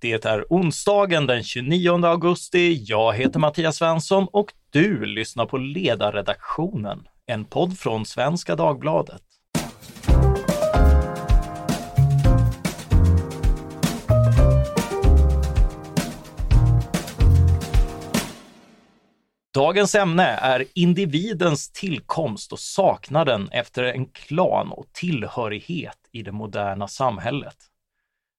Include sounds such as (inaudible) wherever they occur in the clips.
Det är onsdagen den 29 augusti. Jag heter Mattias Svensson och du lyssnar på Ledarredaktionen, en podd från Svenska Dagbladet. Dagens ämne är individens tillkomst och saknaden efter en klan och tillhörighet i det moderna samhället.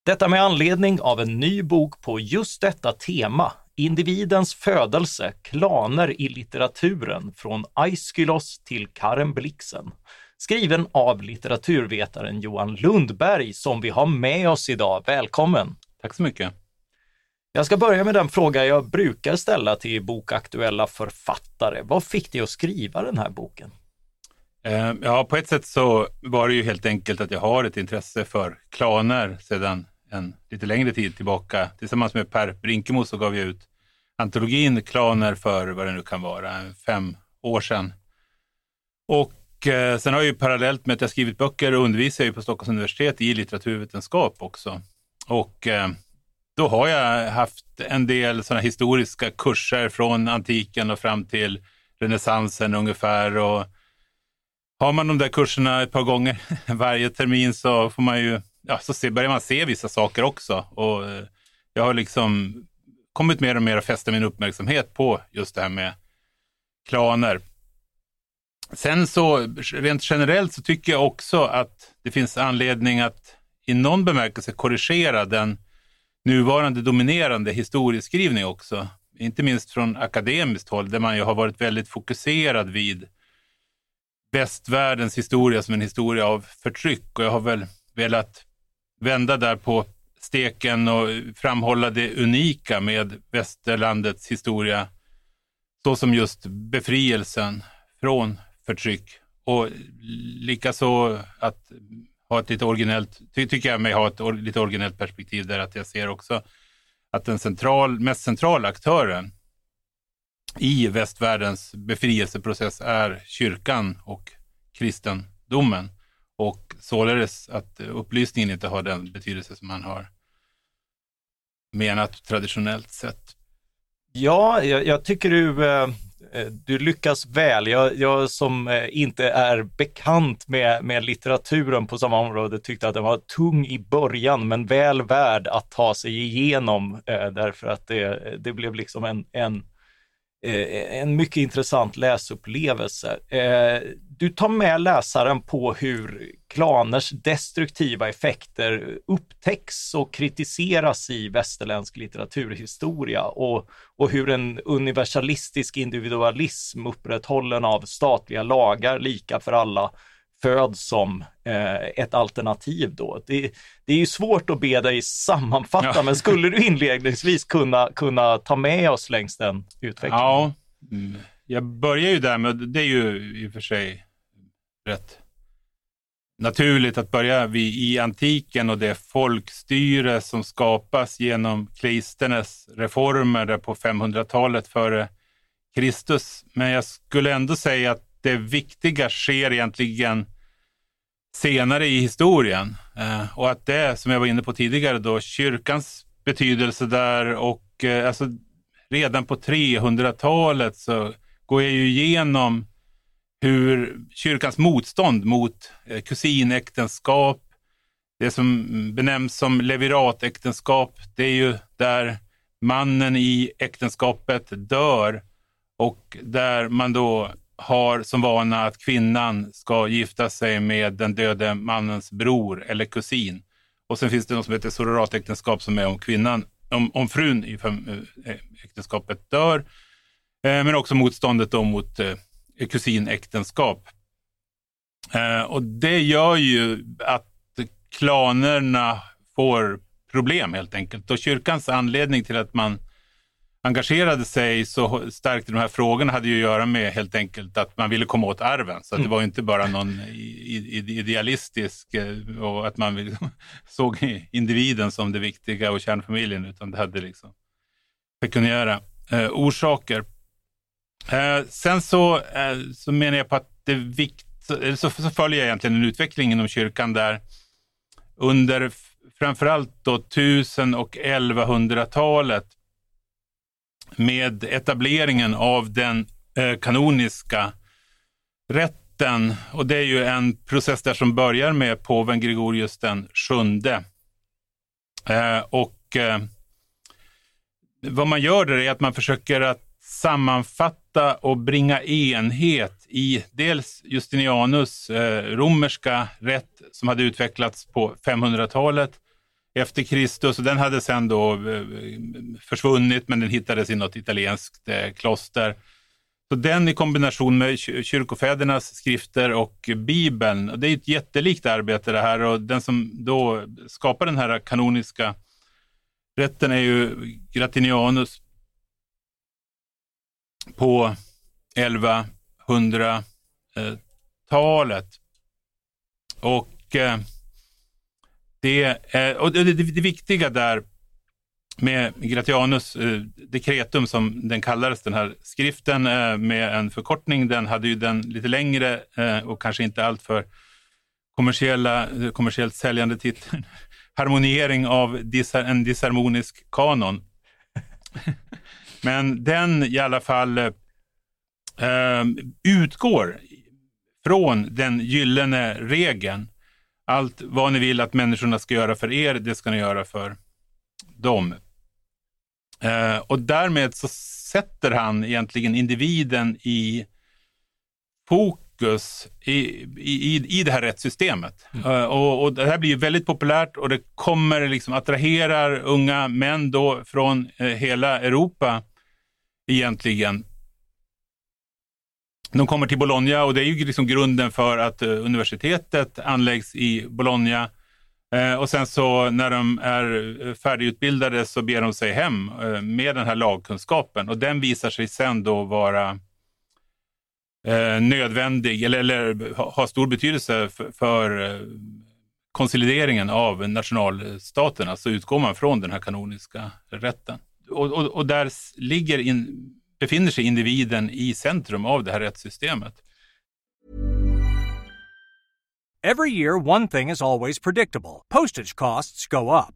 Detta med anledning av en ny bok på just detta tema, Individens födelse, klaner i litteraturen, från Aiskylos till Karen Blixen, skriven av litteraturvetaren Johan Lundberg som vi har med oss idag. Välkommen! Tack så mycket! Jag ska börja med den fråga jag brukar ställa till bokaktuella författare. Vad fick dig att skriva den här boken? Eh, ja, på ett sätt så var det ju helt enkelt att jag har ett intresse för klaner sedan en lite längre tid tillbaka. Tillsammans med Per Brinkemo så gav jag ut antologin Klaner för vad det nu kan vara, fem år sedan. Och eh, sen har jag ju parallellt med att jag skrivit böcker och undervisar ju på Stockholms universitet i litteraturvetenskap också. Och eh, då har jag haft en del sådana historiska kurser från antiken och fram till renässansen ungefär. Och har man de där kurserna ett par gånger (laughs) varje termin så får man ju, ja, så se, börjar man se vissa saker också. Och eh, jag har liksom kommit mer och mer att fästa min uppmärksamhet på just det här med klaner. Sen så rent generellt så tycker jag också att det finns anledning att i någon bemärkelse korrigera den nuvarande dominerande historieskrivning också. Inte minst från akademiskt håll där man ju har varit väldigt fokuserad vid västvärldens historia som en historia av förtryck. Och jag har väl velat vända där på steken och framhålla det unika med västerlandets historia såsom just befrielsen från förtryck. Och likaså att ha ett lite originellt, ty, tycker jag mig ha ett or, lite originellt perspektiv där att jag ser också att den central, mest centrala aktören i västvärldens befrielseprocess är kyrkan och kristendomen och således att upplysningen inte har den betydelse som man har menat traditionellt sett. Ja, jag, jag tycker du eh, du lyckas väl. Jag, jag som eh, inte är bekant med, med litteraturen på samma område tyckte att den var tung i början, men väl värd att ta sig igenom eh, därför att det, det blev liksom en, en Eh, en mycket intressant läsupplevelse. Eh, du tar med läsaren på hur klaners destruktiva effekter upptäcks och kritiseras i västerländsk litteraturhistoria och, och hur en universalistisk individualism upprätthållen av statliga lagar lika för alla föds som eh, ett alternativ då. Det, det, är ju svårt att be dig sammanfatta, ja. men skulle du inledningsvis kunna, kunna ta med oss längs den utvecklingen? Ja, mm. jag börjar ju där med, det är ju i och för sig rätt naturligt att börja vid, i antiken och det folkstyre som skapas genom Klisternes reformer där på 500-talet före Kristus. Men jag skulle ändå säga att det viktiga sker egentligen senare i historien. Eh, och att det, som jag var inne på tidigare, då, kyrkans betydelse där och eh, alltså, redan på 300-talet så går jag ju igenom hur kyrkans motstånd mot eh, kusinäktenskap, det som benämns som leviratäktenskap, det är ju där mannen i äktenskapet dör och där man då har som vana att kvinnan ska gifta sig med den döde mannens bror eller kusin. Och sen finns det något som heter surrogatäktenskap som är om kvinnan, om, om frun i eh, äktenskapet dör. Eh, men också motståndet då mot eh, kusinäktenskap. Eh, och det gör ju att klanerna får problem helt enkelt. Och kyrkans anledning till att man engagerade sig så starkt i de här frågorna hade ju att göra med helt enkelt att man ville komma åt arven. Så mm. det var inte bara någon idealistisk eh, och att man (laughs) såg individen som det viktiga och kärnfamiljen utan det hade liksom pekuniära eh, orsaker. Eh, sen så, så menar jag på att det vikt, så, så följer jag egentligen en utveckling inom kyrkan där under framförallt då 1000 och 1100-talet med etableringen av den eh, kanoniska rätten. Och det är ju en process där som börjar med påven Gregorius den sjunde. Eh, och eh, vad man gör där är att man försöker att sammanfatta och bringa enhet i dels Justinianus romerska rätt som hade utvecklats på 500-talet efter Kristus och den hade sedan då eh, försvunnit men den hittades i något italienskt eh, kloster. Så den i kombination med kyrkofädernas skrifter och Bibeln, det är ett jättelikt arbete det här och den som då skapar den här kanoniska rätten är ju Gratinianus på 1100-talet. Eh, och eh, det, eh, och det, det, det viktiga där med Gratianus eh, dekretum som den kallades, den här skriften eh, med en förkortning, den hade ju den lite längre eh, och kanske inte alltför kommersiella, eh, kommersiellt säljande titeln. (laughs) Harmoniering av en disharmonisk kanon. (laughs) Men den i alla fall utgår från den gyllene regeln. Allt vad ni vill att människorna ska göra för er, det ska ni göra för dem. Eh, och därmed så sätter han egentligen individen i fokus i, i, i det här rättssystemet. Mm. Uh, och, och, det här blir väldigt populärt och det kommer liksom attraherar unga män då från uh, hela Europa egentligen. De kommer till Bologna och det är ju liksom grunden för att eh, universitetet anläggs i Bologna. Eh, och sen så när de är eh, färdigutbildade så ber de sig hem med den här lagkunskapen och den visar sig sen då vara nödvändig eller, eller ha stor betydelse för, för konsolideringen av nationalstaterna så alltså utgår man från den här kanoniska rätten. Och, och, och där ligger in, befinner sig individen i centrum av det här rättssystemet. Every year, one thing is always predictable. Postage costs go up.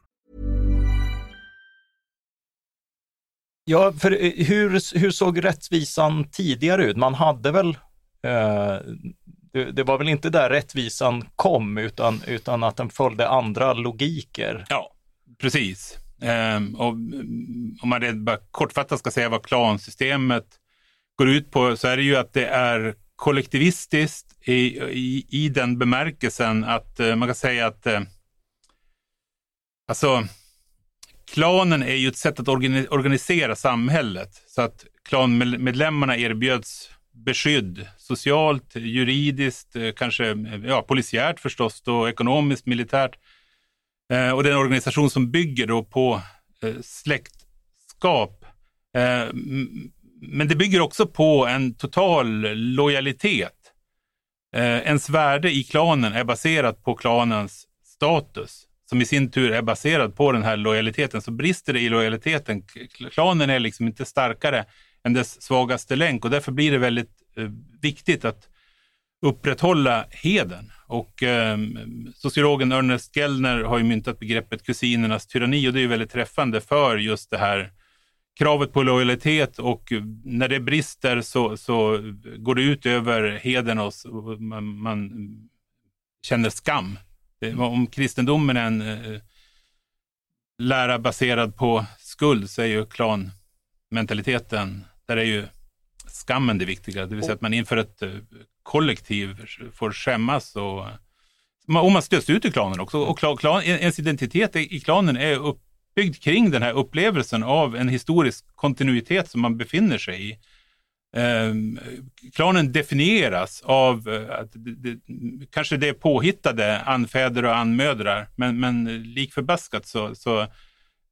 Ja, för eh, hur, hur såg rättvisan tidigare ut? Man hade väl, eh, det, det, var väl inte där rättvisan kom, utan, utan att den följde andra logiker? Ja, precis. Eh, och om man bara kortfattat ska säga vad klansystemet går ut på, så är det ju att det är kollektivistiskt i, i, i den bemärkelsen att eh, man kan säga att eh, alltså klanen är ju ett sätt att organisera samhället så att klanmedlemmarna erbjöds beskydd socialt, juridiskt, eh, kanske eh, ja, polisiärt förstås, då, ekonomiskt, militärt. Eh, och det är en organisation som bygger då på eh, släktskap. Eh, men det bygger också på en total lojalitet. Eh, ens värde i klanen är baserat på klanens status som i sin tur är baserad på den här lojaliteten, så brister det i lojaliteten. Klanen är liksom inte starkare än dess svagaste länk och därför blir det väldigt eh, viktigt att upprätthålla heden. Och eh, sociologen Ernest Gellner har ju myntat begreppet kusinernas tyranni och det är ju väldigt träffande för just det här kravet på lojalitet och när det brister så, så går det ut över heden och man, man känner skam om kristendomen är en eh, lära baserad på skuld så är ju klanmentaliteten, där är ju skammen det viktiga. Det vill säga att man inför ett eh, kollektiv får skämmas och, och man stöts ut ur klanen också. Och klan, ens identitet i klanen är uppbyggd kring den här upplevelsen av en historisk kontinuitet som man befinner sig i. Ehm, klanen definieras av eh, att det, det, kanske det är påhittade anfäder och anmödrar, men, men lik förbaskat så, så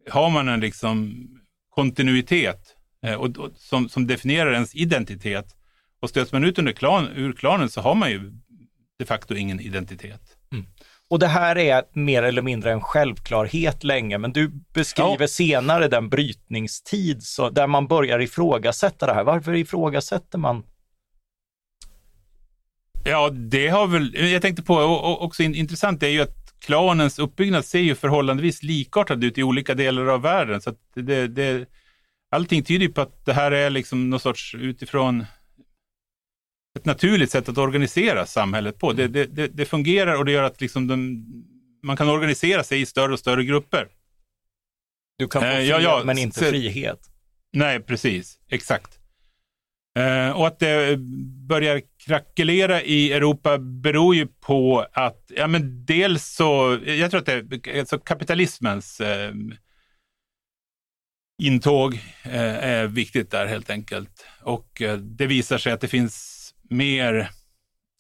har man en liksom kontinuitet eh, och, och, som, som definierar ens identitet. Och stöts man ut under klan, ur klanen så har man ju de facto ingen identitet. Och det här är mer eller mindre en självklarhet länge, men du beskriver ja. senare den brytningstid så, där man börjar ifrågasätta det här. Varför ifrågasätter man? Ja, det har väl, jag tänkte på, och också intressant är ju att klanens uppbyggnad ser ju förhållandevis likartad ut i olika delar av världen. Så det, det, allting tyder på att det här är liksom någon sorts utifrån ett naturligt sätt att organisera samhället på. Det, det, det fungerar och det gör att liksom de, man kan organisera sig i större och större grupper. Du kan få eh, fred ja, ja, men inte så, frihet. Nej, precis. Exakt. Eh, och att det börjar krackelera i Europa beror ju på att, ja men dels så, jag tror att det är alltså kapitalismens eh, intåg eh, är viktigt där helt enkelt. Och det visar sig att det finns mer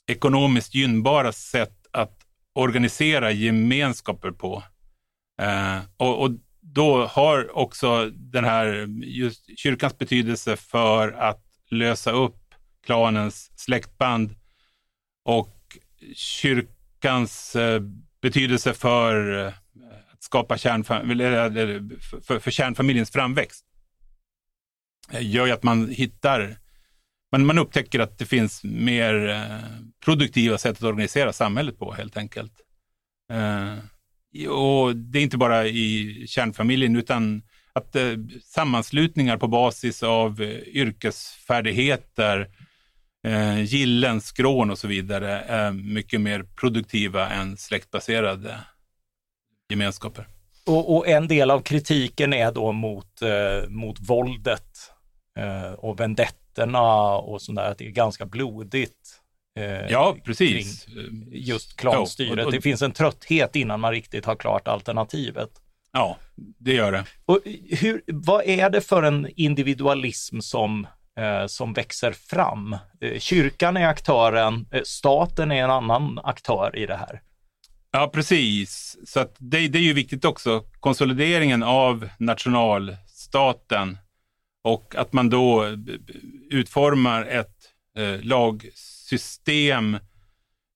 ekonomiskt gynnbara sätt att organisera gemenskaper på. Eh, och, och, då har också den här just kyrkans betydelse för att lösa upp klanens släktband och kyrkans eh, betydelse för eh, att skapa kärnfam för, för kärnfamiljens framväxt eh, gör ju att man hittar men man upptäcker att det finns mer eh, produktiva sätt att organisera samhället på helt enkelt. Eh, och det är inte bara i kärnfamiljen utan att eh, sammanslutningar på basis av yrkesfärdigheter, gillen, skrån och så vidare är mycket mer produktiva än släktbaserade gemenskaper. Och, och en del av kritiken är då mot, eh, mot våldet eh, och vendetterna och sådär, att det är ganska blodigt. Eh, ja, precis. Just klanstyret. Ja, och, och, det finns en trötthet innan man riktigt har klart alternativet. Ja, det gör det. Och hur, vad är det för en individualism som, eh, som växer fram? Eh, kyrkan är aktören, eh, staten är en annan aktör i det här. Ja, precis. Så det, det är ju viktigt också, konsolideringen av nationalstaten och att man då eh, utformar ett eh, lagsystem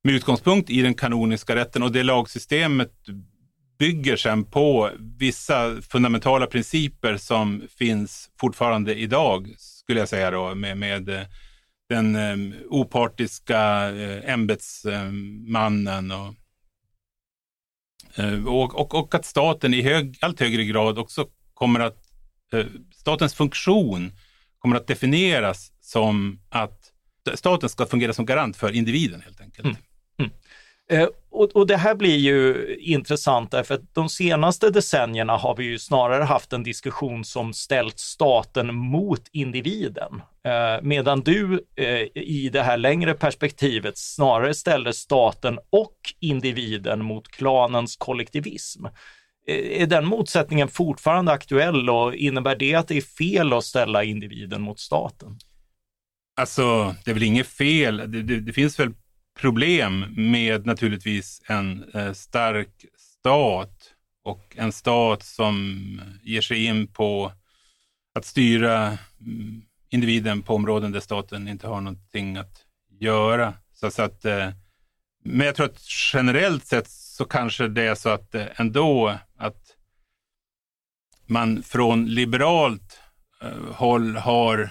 med utgångspunkt i den kanoniska rätten. Och det lagsystemet bygger sen på vissa fundamentala principer som finns fortfarande idag, skulle jag säga då, med, med eh, den eh, opartiska ämbetsmannen och, och, och, och, att staten i hög, allt högre grad också kommer att, statens funktion kommer att definieras som att staten ska fungera som garant för individen helt enkelt. Mm. mm. Eh, och, och, det här blir ju intressant därför att de senaste decennierna har vi ju snarare haft en diskussion som ställt staten mot individen. Eh, medan du eh, i det här längre perspektivet snarare ställer staten och individen mot klanens kollektivism. Är den motsättningen fortfarande aktuell och innebär det att det är fel att ställa individen mot staten? Alltså, det är väl inget fel. Det, det, det finns väl problem med naturligtvis en eh, stark stat och en stat som ger sig in på att styra mm, individen på områden där staten inte har någonting att göra. Så, så att, eh, men jag tror att generellt sett så kanske det är så att eh, ändå att man från liberalt håll har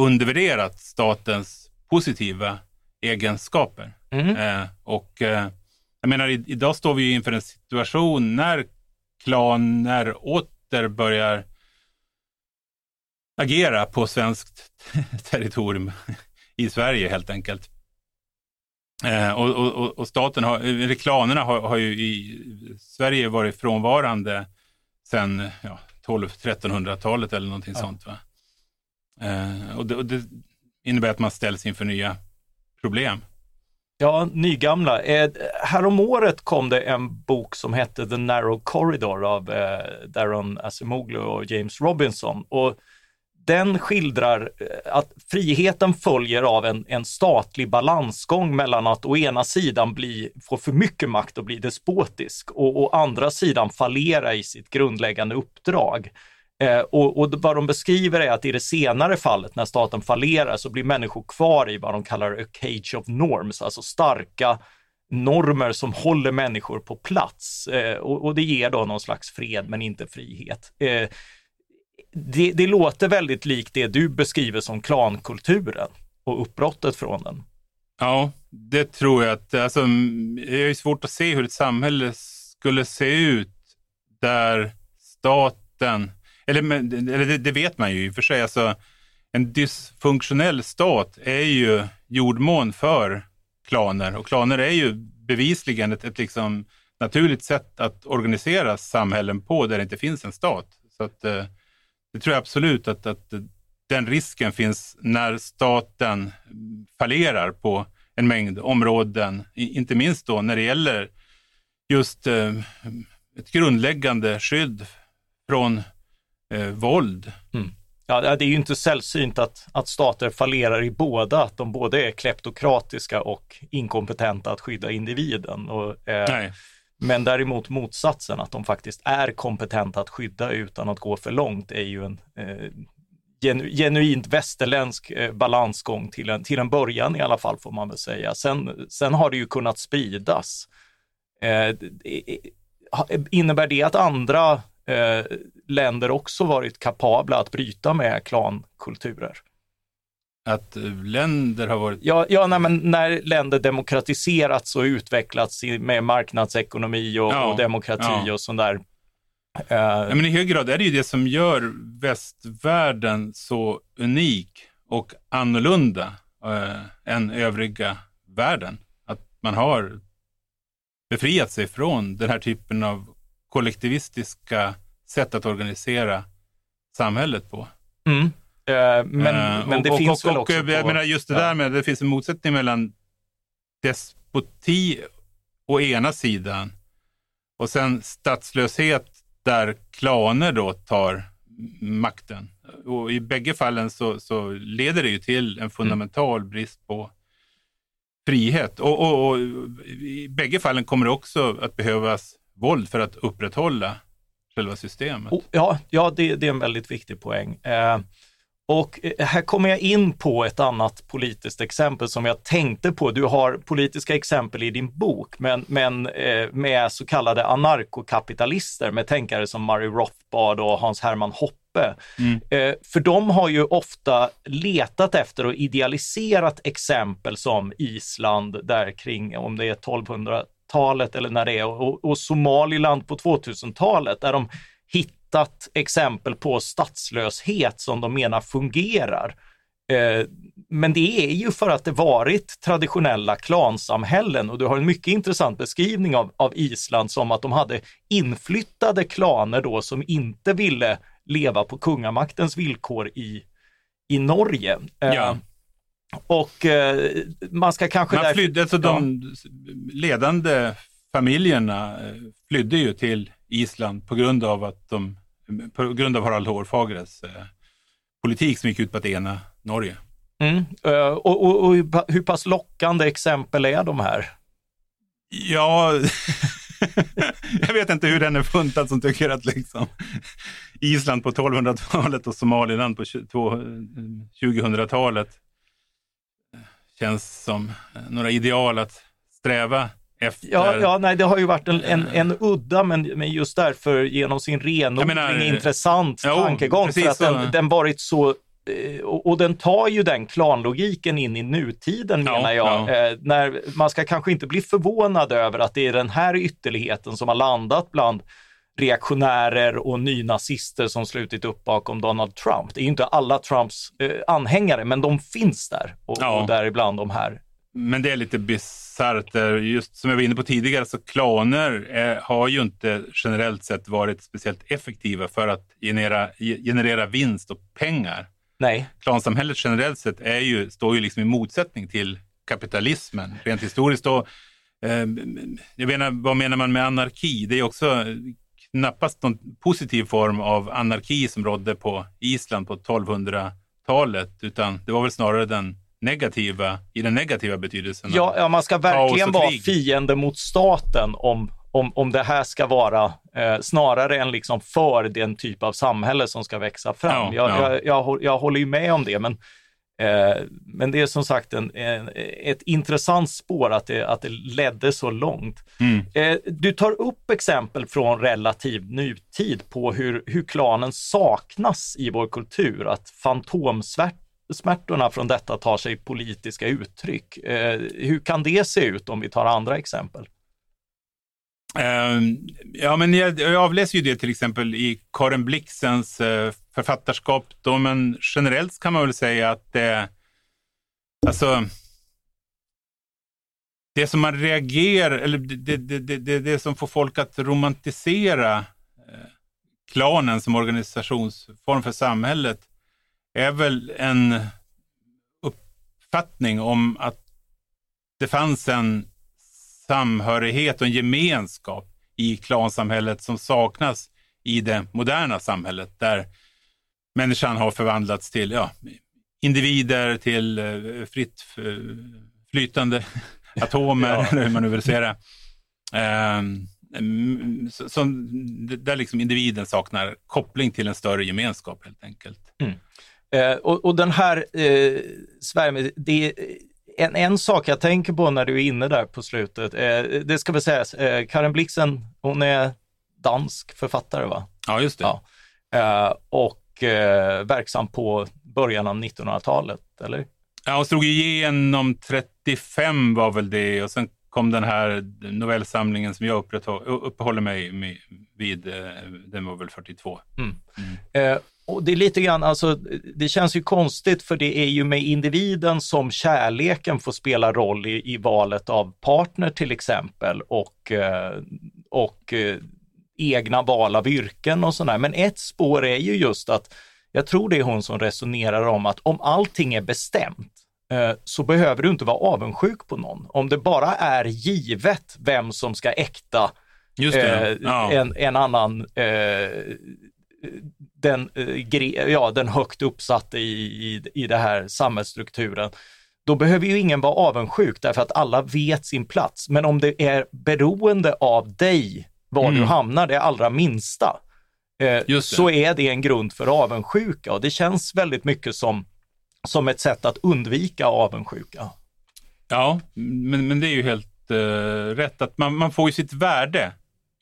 undervärderat statens positiva egenskaper. Mm. Eh, och eh, jag menar, i, idag står vi inför en situation när klaner åter börjar agera på svenskt (laughs) territorium i Sverige helt enkelt. Eh, och, och, och, staten har, eller klanerna har, har, ju i Sverige varit frånvarande sedan ja, 12-1300-talet eller någonting ja. sånt. Va? Eh, och, det, och det innebär att man ställs inför nya problem. Ja, nygamla. Eh, häromåret kom det en bok som hette The Narrow Corridor av eh, Darren Asimoglu och James Robinson. Och den skildrar eh, att friheten följer av en, en statlig balansgång mellan att å ena sidan bli, få för mycket makt och bli despotisk och å andra sidan fallera i sitt grundläggande uppdrag. Eh, och, och vad de beskriver är att i det senare fallet, när staten fallerar, så blir människor kvar i vad de kallar a cage of norms, alltså starka normer som håller människor på plats. Eh, och, och, det ger då någon slags fred men inte frihet. Eh, det, det, låter väldigt likt det du beskriver som klankulturen och uppbrottet från den. Ja, det tror jag att, alltså, det är svårt att se hur ett samhälle skulle se ut där staten, eller, eller det, det, vet man ju i och för sig, alltså, en dysfunktionell stat är ju jordmån för klaner och klaner är ju bevisligen ett, ett liksom naturligt sätt att organisera samhällen på där det inte finns en stat. Så att, eh, det tror jag absolut att, att den risken finns när staten fallerar på en mängd områden, inte minst då när det gäller just eh, ett grundläggande skydd från eh, våld. Mm. Ja, det är ju inte sällsynt att, att stater fallerar i båda, att de både är kleptokratiska och inkompetenta att skydda individen. Och, eh, men däremot motsatsen, att de faktiskt är kompetenta att skydda utan att gå för långt, är ju en eh, genu, genuint västerländsk eh, balansgång till en, till en början i alla fall, får man väl säga. Sen, sen har det ju kunnat spridas. Eh, innebär det att andra eh, länder också varit kapabla att bryta med klankulturer? Att länder har varit... Ja, ja nej, men när länder demokratiserats och utvecklats med marknadsekonomi och, ja, och demokrati ja. och sånt där. Uh, ja, men I hög grad är det ju det som gör västvärlden så unik och annorlunda uh, än övriga världen. Att man har befriat sig från den här typen av kollektivistiska sätt att organisera samhället på. Mm. Uh, men, uh, men det och, finns och, väl också... Och, jag menar just det ja. där med, det finns en motsättning mellan despoti å ena sidan och sen statslöshet där klaner då tar makten. Och I bägge fallen så, så leder det ju till en fundamental mm. brist på frihet. Och, och, och, i bägge fallen kommer det också att behövas våld för att upprätthålla själva systemet. Oh, ja, ja det, det, är en väldigt viktig poäng. Eh, och eh, här kommer jag in på ett annat politiskt exempel som jag tänkte på. Du har politiska exempel i din bok, men, men eh, med så kallade anarkokapitalister med tänkare som Murray Rothbard och Hans Hermann Hoppe. Mm. Eh, för de har ju ofta letat efter och idealiserat exempel som Island där kring, om det är 1200-talet eller när det är, och, och Somaliland på 2000-talet där de hittar hittat exempel på statslöshet som de menar fungerar. Eh, men det är ju för att det varit traditionella klansamhällen och du har en mycket intressant beskrivning av, av Island som att de hade inflyttade klaner då som inte ville leva på kungamaktens villkor i, i Norge. Eh, ja. Och eh, man ska kanske... Man flydde, alltså de ledande familjerna flydde ju till Island på grund av att de på grund av Harald Hårfagres eh, politik som gick ut på att ena Norge. Mm. Uh, och, och, och, hur pass lockande exempel är de här? Ja, (laughs) jag vet inte hur den är funtad som tycker att liksom Island på 1200-talet och Somaliland på 2000-talet eh, känns som några ideal att sträva efter... Ja, ja, nej, det har ju varit en, en, en udda, men, men just därför genom sin renodling menar, intressant jo, tankegång. För att den, den varit så eh, och, den tar ju den klanlogiken in i nutiden ja, menar jag. Ja. Eh, när, man ska kanske inte bli förvånad över att det är den här ytterligheten som har landat bland reaktionärer och nynazister som slutit upp bakom Donald Trump. Det är inte alla Trumps eh, anhängare, men de finns där och, ja. och däribland de här men det är lite bisarrt. Just som jag var inne på tidigare, så klaner är, har ju inte generellt sett varit speciellt effektiva för att generera, generera vinst och pengar. Nej. Klansamhället generellt sett är ju, står ju liksom i motsättning till kapitalismen rent historiskt. Då, eh, jag menar, vad menar man med anarki? Det är också knappast någon positiv form av anarki som rådde på Island på 1200-talet, utan det var väl snarare den negativa, i den negativa betydelsen. Ja, ja man ska verkligen vara fiende mot staten om, om, om det här ska vara eh, snarare än liksom för den typ av samhälle som ska växa fram. Ja, jag, ja. Jag, jag, jag, håller ju med om det, men Eh, men det är som sagt en, en, ett intressant spår att det, att det ledde så långt. Mm. Eh, du tar upp exempel från relativ nutid på hur, hur klanen saknas i vår kultur, att smärtorna från detta tar sig politiska uttryck. Eh, hur kan det se ut om vi tar andra exempel? Uh, ja, men jag, jag, avläser ju det till exempel i Karin Blixens uh, författarskap. Då, men generellt kan man väl säga att det, alltså, det som man reagerar, eller det, det, det, det, det som får folk att romantisera eh, klanen som organisationsform för samhället är väl en uppfattning om att det fanns en samhörighet och en gemenskap i klansamhället som saknas i det moderna samhället där människan har förvandlats till ja, individer, till uh, fritt uh, flytande (laughs) atomer, ja. eller hur man nu vill säga det. Som, där liksom individen saknar koppling till en större gemenskap helt enkelt. Mm. Eh, och, och, den här eh, Sverige, det, en, en sak jag tänker på när du är inne där på slutet, eh, det ska väl sägas, eh, Karin Blixen, hon är dansk författare va? Ja, just det. Ja. Eh, och eh, verksam på början av 1900-talet, eller? Ja, hon slog igenom 35 var väl det och sen kom den här novellsamlingen som jag uppehåller mig vid, eh, den var väl 42. Mm. Mm. Eh, och det är lite grann, alltså, det känns ju konstigt för det är ju med individen som kärleken får spela roll i, i valet av partner till exempel och, eh, och eh, egna val av yrken och sådär. Men ett spår är ju just att, jag tror det är hon som resonerar om att om allting är bestämt eh, så behöver du inte vara avundsjuk på någon. Om det bara är givet vem som ska äkta eh, ja. en, en annan eh, den, eh, ja, den högt uppsatte i, i, i det här samhällsstrukturen, då behöver ju ingen vara avundsjuk därför att alla vet sin plats. Men om det är beroende av dig var mm. du hamnar det allra minsta, eh, så är det en grund för avundsjuka och det känns väldigt mycket som, som ett sätt att undvika avundsjuka. Ja, men, men det är ju helt uh, rätt att man, man får ju sitt värde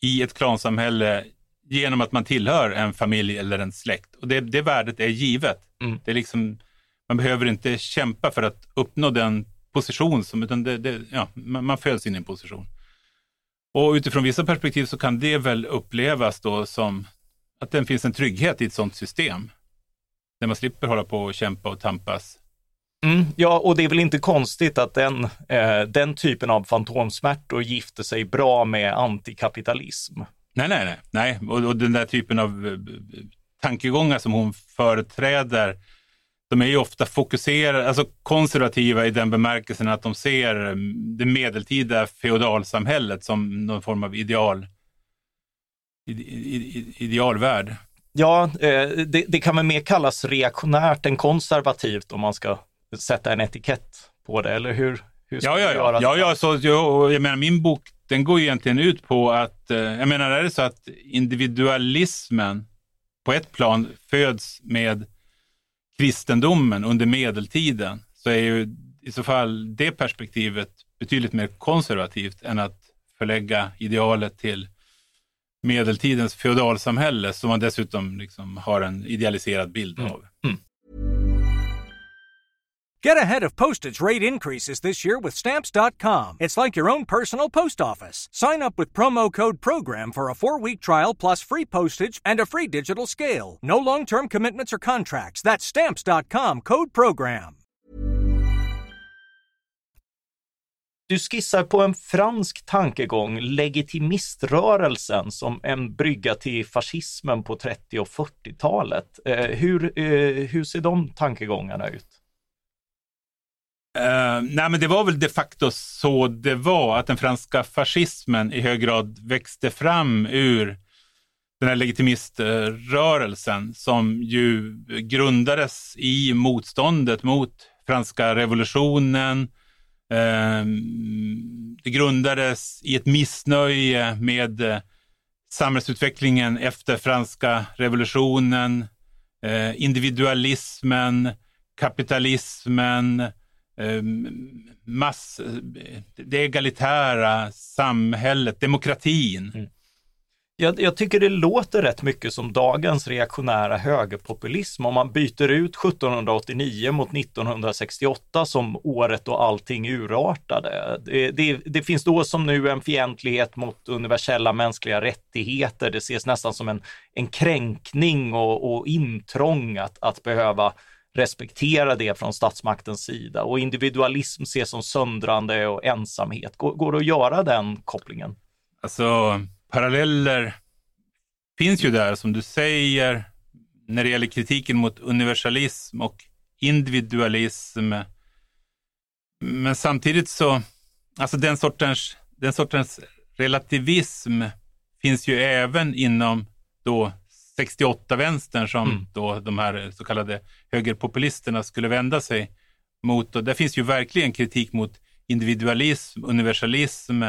i ett klansamhälle genom att man tillhör en familj eller en släkt. Och det, det värdet är givet. Mm. Det är liksom, man behöver inte kämpa för att uppnå den position, som, utan det, det, ja, man, man föds in i en position. Och utifrån vissa perspektiv så kan det väl upplevas då som att det finns en trygghet i ett sådant system. Där man slipper hålla på och kämpa och tampas. Mm, ja, och det är väl inte konstigt att den, eh, den typen av fantomsmärtor gifter sig bra med antikapitalism. Nej, nej, nej. nej. Och, och den där typen av eh, tankegångar som hon företräder, de är ju ofta fokuserade, alltså konservativa i den bemärkelsen att de ser mm, det medeltida feodalsamhället som någon form av ideal, idealvärld. Ja, eh, det, det, kan väl mer kallas reaktionärt än konservativt om man ska sätta en etikett på det, eller hur? hur ja, ja, ja. ja, ja så, jag, jag menar, min bok den går egentligen ut på att, eh, jag menar, är det så att individualismen på ett plan föds med kristendomen under medeltiden, så är ju i så fall det perspektivet betydligt mer konservativt än att förlägga idealet till medeltidens feodalsamhälle som man dessutom liksom har en idealiserad bild mm. av. Mm. Get ahead of postage rate increases this year with Stamps.com. It's like your own personal post office. Sign up with promo code PROGRAM for a four week trial plus free postage and a free digital scale. No long term commitments or contracts. That's Stamps.com code PROGRAM. Du skissar på en fransk tankegång, legitimiströrelsen, som en brygga till fascismen på 30 och 40-talet. Eh, hur, eh, hur ser de tankegångarna ut? Uh, nej, men det var väl de facto så det var, att den franska fascismen i hög grad växte fram ur den här legitimiströrelsen som ju grundades i motståndet mot franska revolutionen. Uh, det grundades i ett missnöje med eh, samhällsutvecklingen efter franska revolutionen, uh, individualismen, kapitalismen, Ehm, mass, det egalitära samhället, demokratin. Mm. Jag, jag, tycker det låter rätt mycket som dagens reaktionära högerpopulism om man byter ut 1789 mot 1968 som året då allting urartade. Det, det, det, finns då som nu en fientlighet mot universella mänskliga rättigheter. Det ses nästan som en, en kränkning och, och intrång att, att behöva respektera det från statsmaktens sida och individualism ses som söndrande och ensamhet. Går, går det att göra den kopplingen? Alltså, paralleller finns ju där, som du säger, när det gäller kritiken mot universalism och individualism. Men samtidigt så, alltså den sortens, den sortens relativism finns ju även inom då 68-vänstern som mm. då de här så kallade högerpopulisterna skulle vända sig mot. Och där finns ju verkligen kritik mot individualism, universalism,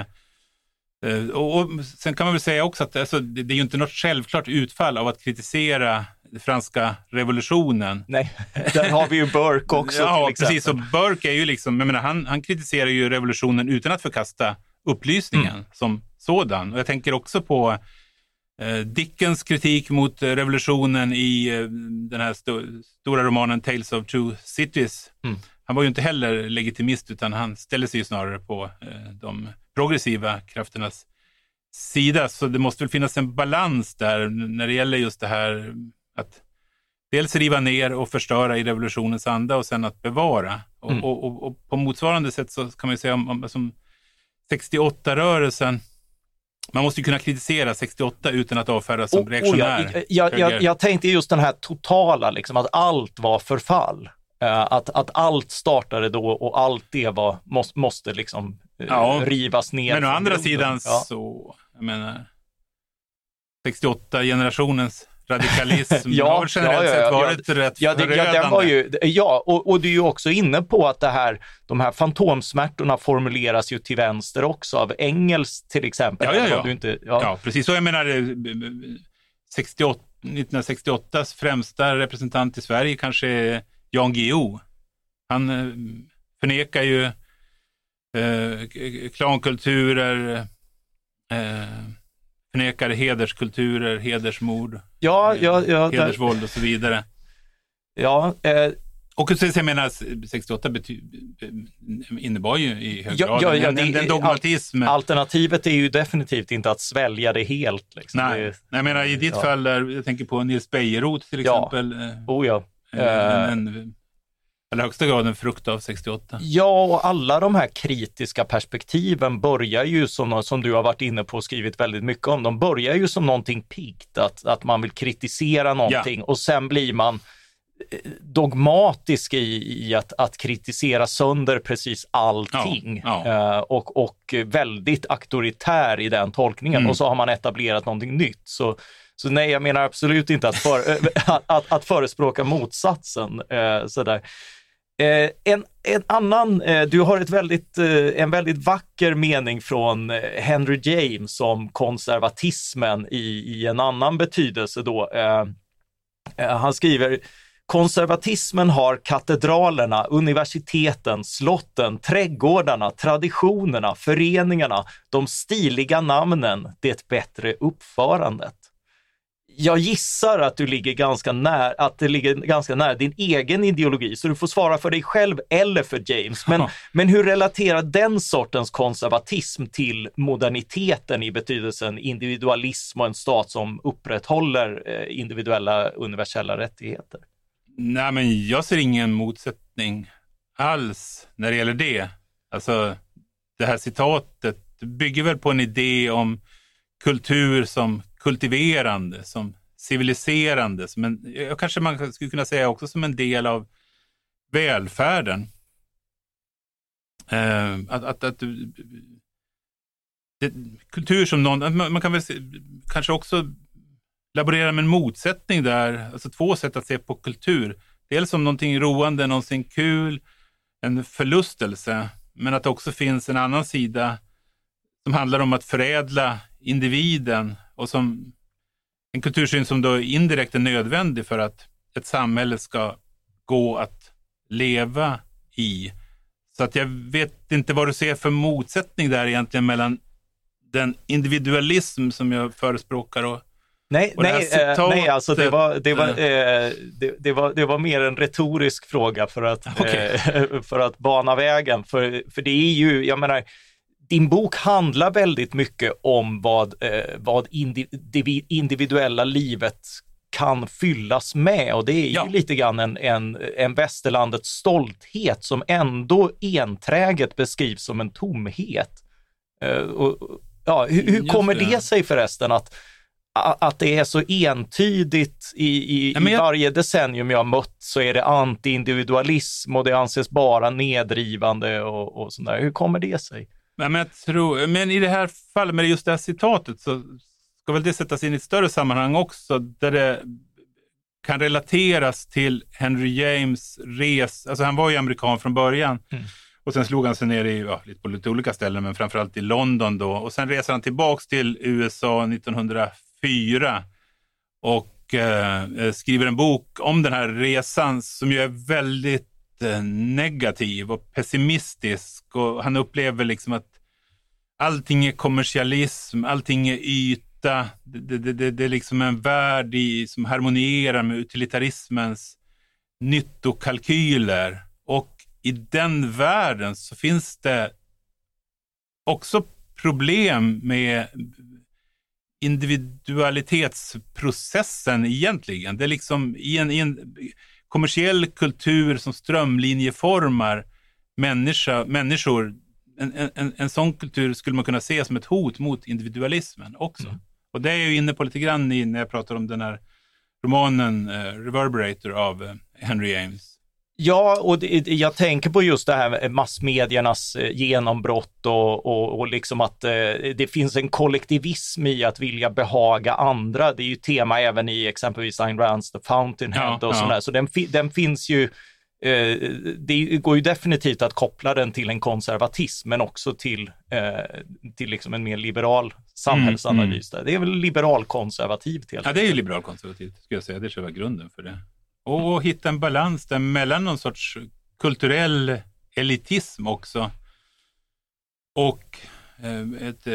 Eh, och, sen kan man väl säga också att alltså, det, det är ju inte något självklart utfall av att kritisera franska revolutionen. Nej, där har vi ju Burke (laughs) också Ja, precis. Och Burke är ju liksom, jag menar, han, han kritiserar ju revolutionen utan att förkasta upplysningen mm. som sådan. Och jag tänker också på Dickens kritik mot revolutionen i eh, den här st stora romanen Tales of Two Cities. Mm. Han var ju inte heller legitimist utan han ställde sig ju snarare på eh, de progressiva krafternas sida. Så det måste väl finnas en balans där när det gäller just det här att dels riva ner och förstöra i revolutionens anda och sen att bevara. Mm. Och, och, och, på motsvarande sätt så kan man säga om, om som 68-rörelsen man måste ju kunna kritisera 68 utan att avfärdas som oh, reaktionär. Oh ja, jag, jag, jag, tänkte just den här totala, liksom, att allt var förfall. Uh, att, att allt startade då och allt det var, måste, måste liksom ja. rivas ner. Men å andra grunden. sidan ja. så, jag menar, 68-generationens radikalism (laughs) ja, har generellt ja, ja, sett varit ja, rätt ja, det. Ja, var ju, ja och, och du är ju också inne på att det här, de här fantomsmärtorna formuleras ju till vänster också av Engels till exempel. Ja, ja, ja. Du inte, ja. precis. Så jag menar, 68, 1968s främsta representant i Sverige kanske är Jan Guillou. Han eh, förnekar ju eh, klankulturer, eh, förnekar hederskulturer, hedersmord, ja, ja, ja, hedersvåld där. och så vidare. Ja, eh, och så jag menar, 68 bety, innebar ju i hög grad ja, ja, en, en, en dogmatism. Alternativet är ju definitivt inte att svälja det helt. Liksom. Nej, det, jag menar i ditt ja. fall, där, jag tänker på Nils Bejerot till exempel. Ja, oh ja. En, en, eller högsta grad en frukt av 68. Ja, och alla de här kritiska perspektiven börjar ju som, som du har varit inne på och skrivit väldigt mycket om, de börjar ju som någonting piggt, att, att man vill kritisera någonting ja. och sen blir man eh, dogmatisk i, i att, att kritisera sönder precis allting ja, ja. Uh, och, och väldigt auktoritär i den tolkningen mm. och så har man etablerat någonting nytt. Så, så nej, jag menar absolut inte att, för, (laughs) att, att, att förespråka motsatsen. Uh, sådär. Eh, en, en annan, eh, du har ett väldigt, eh, en väldigt vacker mening från eh, Henry James om konservatismen i, i en annan betydelse då. Eh, eh, han skriver Konservatismen har katedralerna, universiteten, slotten, trädgårdarna, traditionerna, föreningarna, de stiliga namnen, det bättre uppförandet jag gissar att du ligger ganska nära, att det ligger ganska nära din egen ideologi, så du får svara för dig själv eller för James. Men, men hur relaterar den sortens konservatism till moderniteten i betydelsen individualism och en stat som upprätthåller eh, individuella universella rättigheter? Nej, men jag ser ingen motsättning alls när det gäller det. Alltså, det här citatet bygger väl på en idé om kultur som kultiverande, som civiliserande, som en, kanske man skulle kunna säga också som en del av välfärden. Eh, att, att, att det, kultur som någon, man, man kan väl se, kanske också laborera med en motsättning där, alltså två sätt att se på kultur. Dels som någonting roande, någonting kul, en förlustelse, men att det också finns en annan sida som handlar om att förädla individen och som en kultursyn som då indirekt är nödvändig för att ett samhälle ska gå att leva i. Så att jag vet inte vad du ser för motsättning där egentligen mellan den individualism som jag förespråkar och Nej, nej, eh, nej alltså det var, det, var, eh, det, det, var, det var mer en retorisk fråga för att, okay. eh, (laughs) för att bana vägen. För, för det är ju, jag menar, din bok handlar väldigt mycket om vad, eh, vad indiv, individuella livet kan fyllas med och det är ja. ju lite grann en, en, en västerlandets stolthet som ändå enträget beskrivs som en tomhet. Uh, och, ja, hur, hur kommer det. det sig förresten att, att det är så entydigt i, i, ja, jag... i varje decennium jag mött så är det anti-individualism och det anses bara nedrivande och, och sådär. Hur kommer det sig? Men, jag tror, men i det här fallet med just det här citatet så ska väl det sättas in i ett större sammanhang också, där det kan relateras till Henry James res, alltså han var ju amerikan från början. Mm. Och sen slog han sig ner i, ja, lite på lite olika ställen, men framförallt i London då. Och sen reser han tillbaks till USA 1904 och eh, skriver en bok om den här resan som ju är väldigt negativ och pessimistisk. Och han upplever liksom att allting är kommersialism, allting är yta det, det, det, det är liksom en värld i, som harmonierar med utilitarismens nyttokalkyler. Och i den världen så finns det också problem med individualitetsprocessen egentligen. Det är liksom i en, i en kommersiell kultur som strömlinjeformar människa, människor. En, en, en sån kultur skulle man kunna se som ett hot mot individualismen också. Mm. Och det är jag inne på lite grann i när jag pratar om den här romanen eh, Reverberator av eh, Henry James. Ja, och det, jag tänker på just det här med massmediernas eh, genombrott och, och, och liksom att eh, det finns en kollektivism i att vilja behaga andra. Det är ju tema även i exempelvis Ayn Rands The Fountainhead ja, och ja. sådär. Så den, den finns ju Eh, det går ju definitivt att koppla den till en konservatism, men också till, eh, till liksom en mer liberal samhällsanalys. Mm, mm. Det är väl liberal-konservativt helt Ja, det är ju liberal-konservativt, skulle jag säga. Det är själva grunden för det. Och hitta en balans där mellan någon sorts kulturell elitism också och eh, ett,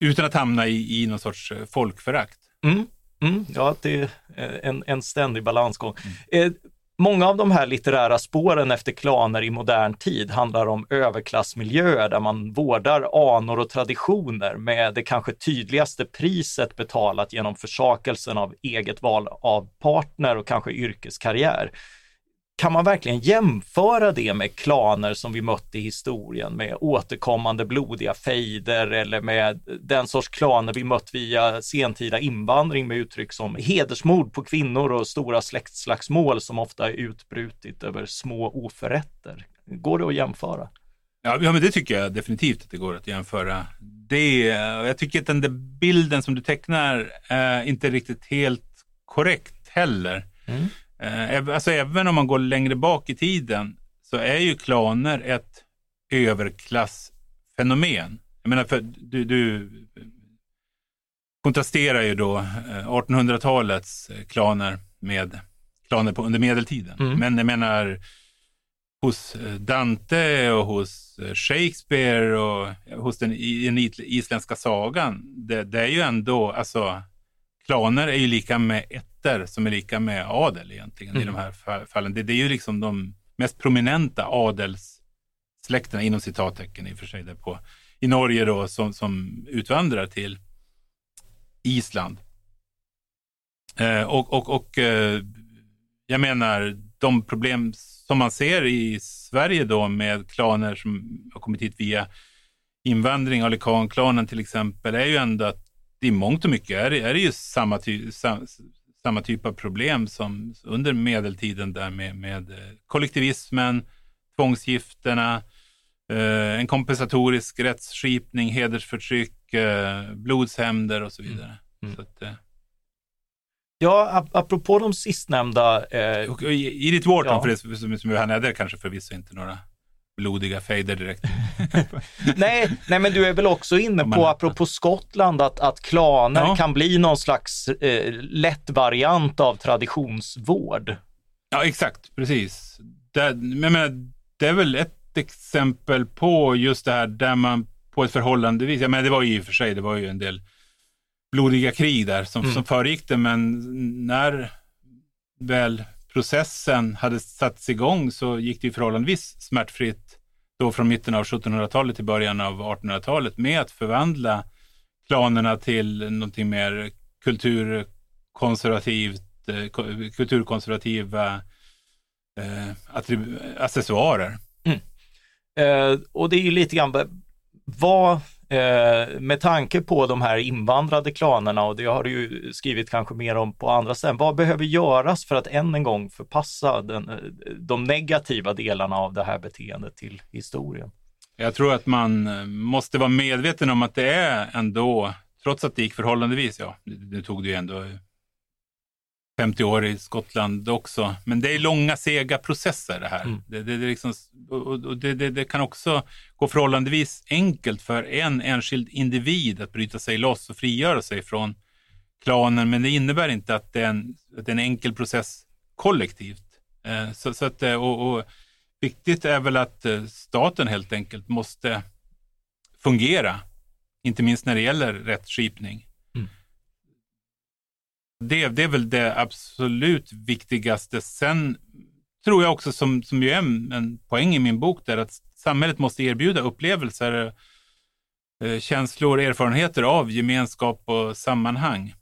utan att hamna i, i någon sorts folkförakt. Mm. Mm, ja, det är en, en ständig balansgång. Mm. Många av de här litterära spåren efter klaner i modern tid handlar om överklassmiljöer där man vårdar anor och traditioner med det kanske tydligaste priset betalat genom försakelsen av eget val av partner och kanske yrkeskarriär kan man verkligen jämföra det med klaner som vi mött i historien med återkommande blodiga fejder eller med den sorts klaner vi mött via sentida invandring med uttryck som hedersmord på kvinnor och stora släktslagsmål som ofta är utbrutit över små oförrätter? Går det att jämföra? Ja, ja men det tycker jag definitivt att det går att jämföra. Det, jag tycker att den där bilden som du tecknar är inte riktigt helt korrekt heller. Mm. Eh, alltså även om man går längre bak i tiden så är ju klaner ett överklassfenomen. Jag menar, för du, du kontrasterar ju då 1800-talets eh, klaner med klaner på, under medeltiden. Mm. Men jag menar hos eh, Dante och hos Shakespeare och hos den, den isländska sagan. Det, det, är ju ändå, alltså klaner är ju lika med ätter som är lika med adel egentligen mm. i de här fallen. Det, det, är ju liksom de mest prominenta adelssläkterna inom citattecken i och för sig där på, i Norge då som, som utvandrar till Island. Eh, och och, och eh, jag menar de problem som man ser i Sverige då med klaner som har kommit hit via invandring, Alikan-klanen till exempel, är ju ändå att i mångt och mycket är, är det ju samma, ty, sam, samma typ av problem som under medeltiden där med, med eh, kollektivismen, tvångsgifterna, eh, en kompensatorisk rättsskipning, hedersförtryck, eh, blodshämnder och så vidare. Mm. Så att, eh. Ja, apropå de sistnämnda. Eh, och, och, Edith Wharton, ja. för det som, som är där kanske förvisso inte några blodiga fejder direkt. (laughs) nej, nej, men du är väl också inne på, apropå Skottland, att, att klaner ja. kan bli någon slags eh, lätt variant av traditionsvård. Ja, exakt, precis. Det, men, det är väl ett exempel på just det här där man på ett förhållandevis, ja men det var ju i och för sig, det var ju en del blodiga krig där som, mm. som föregick det, men när väl processen hade satts igång så gick det ju förhållandevis smärtfritt då från mitten av 1700-talet till början av 1800-talet med att förvandla klanerna till någonting mer kulturkonservativt, eh, kulturkonservativa eh, accessoarer. Mm. Eh, och det är ju lite grann vad Eh, med tanke på de här invandrade klanerna och det har du ju skrivit kanske mer om på andra ställen. Vad behöver göras för att än en gång förpassa den, eh, de negativa delarna av det här beteendet till historien? Jag tror att man eh, måste vara medveten om att det är ändå, trots att det gick förhållandevis, ja, nu tog det ju ändå 50 år i Skottland också. Men det är långa, sega processer det här. Mm. Det, det, det, liksom, det, det, kan också gå förhållandevis enkelt för en enskild individ att bryta sig loss och frigöra sig från klanen. Men det innebär inte att det är en, är en enkel process kollektivt. Eh, så, så att, eh, och, och, viktigt är väl att eh, staten helt enkelt måste fungera. Inte minst när det gäller rättskipning. Det, det är väl det absolut viktigaste. Sen tror jag också, som, som ju är en, en poäng i min bok, där att samhället måste erbjuda upplevelser, eh, känslor, erfarenheter av gemenskap och sammanhang.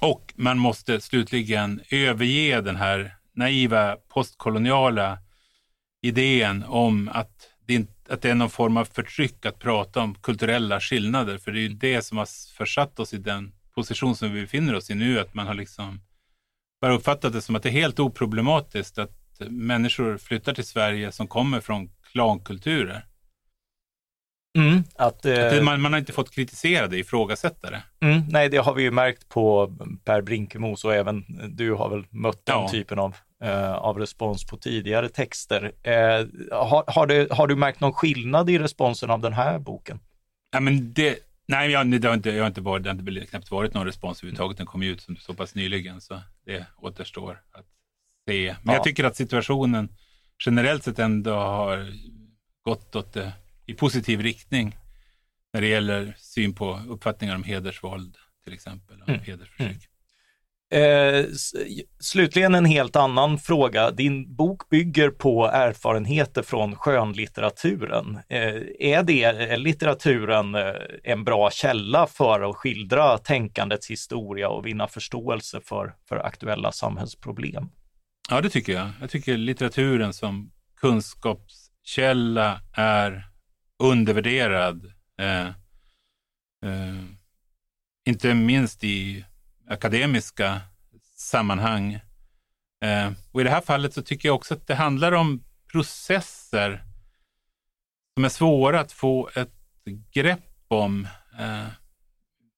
Och man måste slutligen överge den här naiva postkoloniala idén om att det, inte, att det är någon form av förtryck att prata om kulturella skillnader. För det är ju det som har försatt oss i den position som vi befinner oss i nu, att man har liksom bara uppfattat det som att det är helt oproblematiskt att människor flyttar till Sverige som kommer från klankulturer. Mm, att, eh, att man, man, har inte fått kritisera det, ifrågasätta det. Mm, nej, det har vi ju märkt på Per Brinkemos och även du har väl mött den ja. typen av, eh, av respons på tidigare texter. Eh, har, har, det, har du märkt någon skillnad i responsen av den här boken? Ja, men det, Nej, jag, det, har inte, jag har inte varit, det har inte knappt varit någon respons överhuvudtaget. Den kom ju ut så pass nyligen så det återstår att se. Men ja. jag tycker att situationen generellt sett ändå har gått åt det, i positiv riktning när det gäller syn på uppfattningar om hedersvåld till exempel, och mm. hedersförtryck. Mm. Eh, slutligen en helt annan fråga. Din bok bygger på erfarenheter från skönlitteraturen. Eh, är det är litteraturen eh, en bra källa för att skildra tänkandets historia och vinna förståelse för, för aktuella samhällsproblem? Ja, det tycker jag. Jag tycker litteraturen som kunskapskälla är undervärderad. Eh, eh, inte minst i akademiska sammanhang. Eh, och I det här fallet så tycker jag också att det handlar om processer som är svåra att få ett grepp om eh,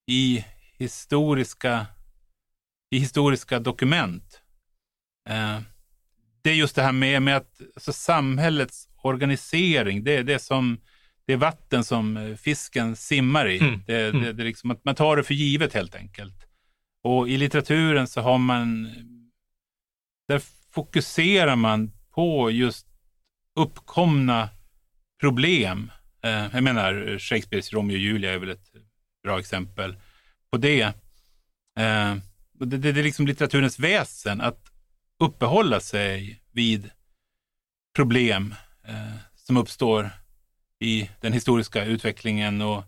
i, historiska, i historiska dokument. Eh, det är just det här med, med att alltså samhällets organisering, det är det som det är vatten som fisken simmar i. Mm. Det, det, det är liksom att man tar det för givet helt enkelt. Och i litteraturen så har man, där fokuserar man på just uppkomna problem. Eh, jag menar Shakespeares Romeo och Julia är väl ett bra exempel på det. Eh, det, det, det är liksom litteraturens väsen att uppehålla sig vid problem eh, som uppstår i den historiska utvecklingen och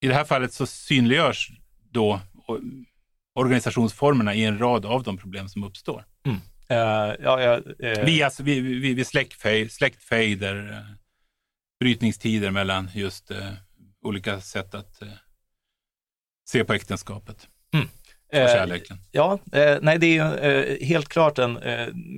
i det här fallet så synliggörs då organisationsformerna i en rad av de problem som uppstår. Mm. Uh, ja, ja, uh, Via vid, vid, vid släktfejder, uh, brytningstider mellan just olika sätt att se på äktenskapet. Mm. Ja, nej det är helt klart en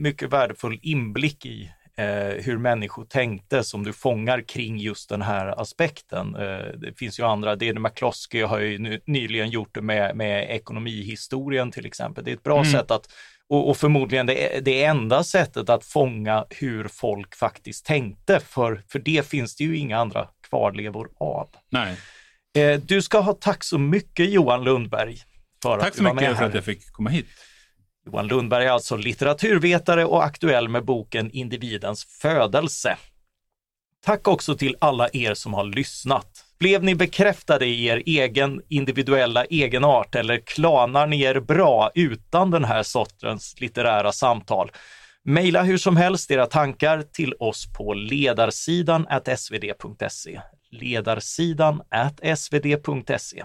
mycket värdefull inblick i eh, hur människor tänkte som du fångar kring just den här aspekten. Eh, det finns ju andra, Dede McCloskey har ju nu, nyligen gjort det med, med ekonomihistorien till exempel. Det är ett bra mm. sätt att och, och, förmodligen det, det enda sättet att fånga hur folk faktiskt tänkte, för, för det finns det ju inga andra kvarlevor av. Nej. Eh, du ska ha tack så mycket Johan Lundberg. För tack så mycket för att jag fick komma hit. Johan Lundberg är alltså litteraturvetare och aktuell med boken Individens födelse. Tack också till alla er som har lyssnat. Blev ni bekräftade i er egen individuella egenart eller klanar ni er bra utan den här sortens litterära samtal? Maila hur som helst era tankar till oss på ledarsidan svd.se. Ledarsidan svd.se.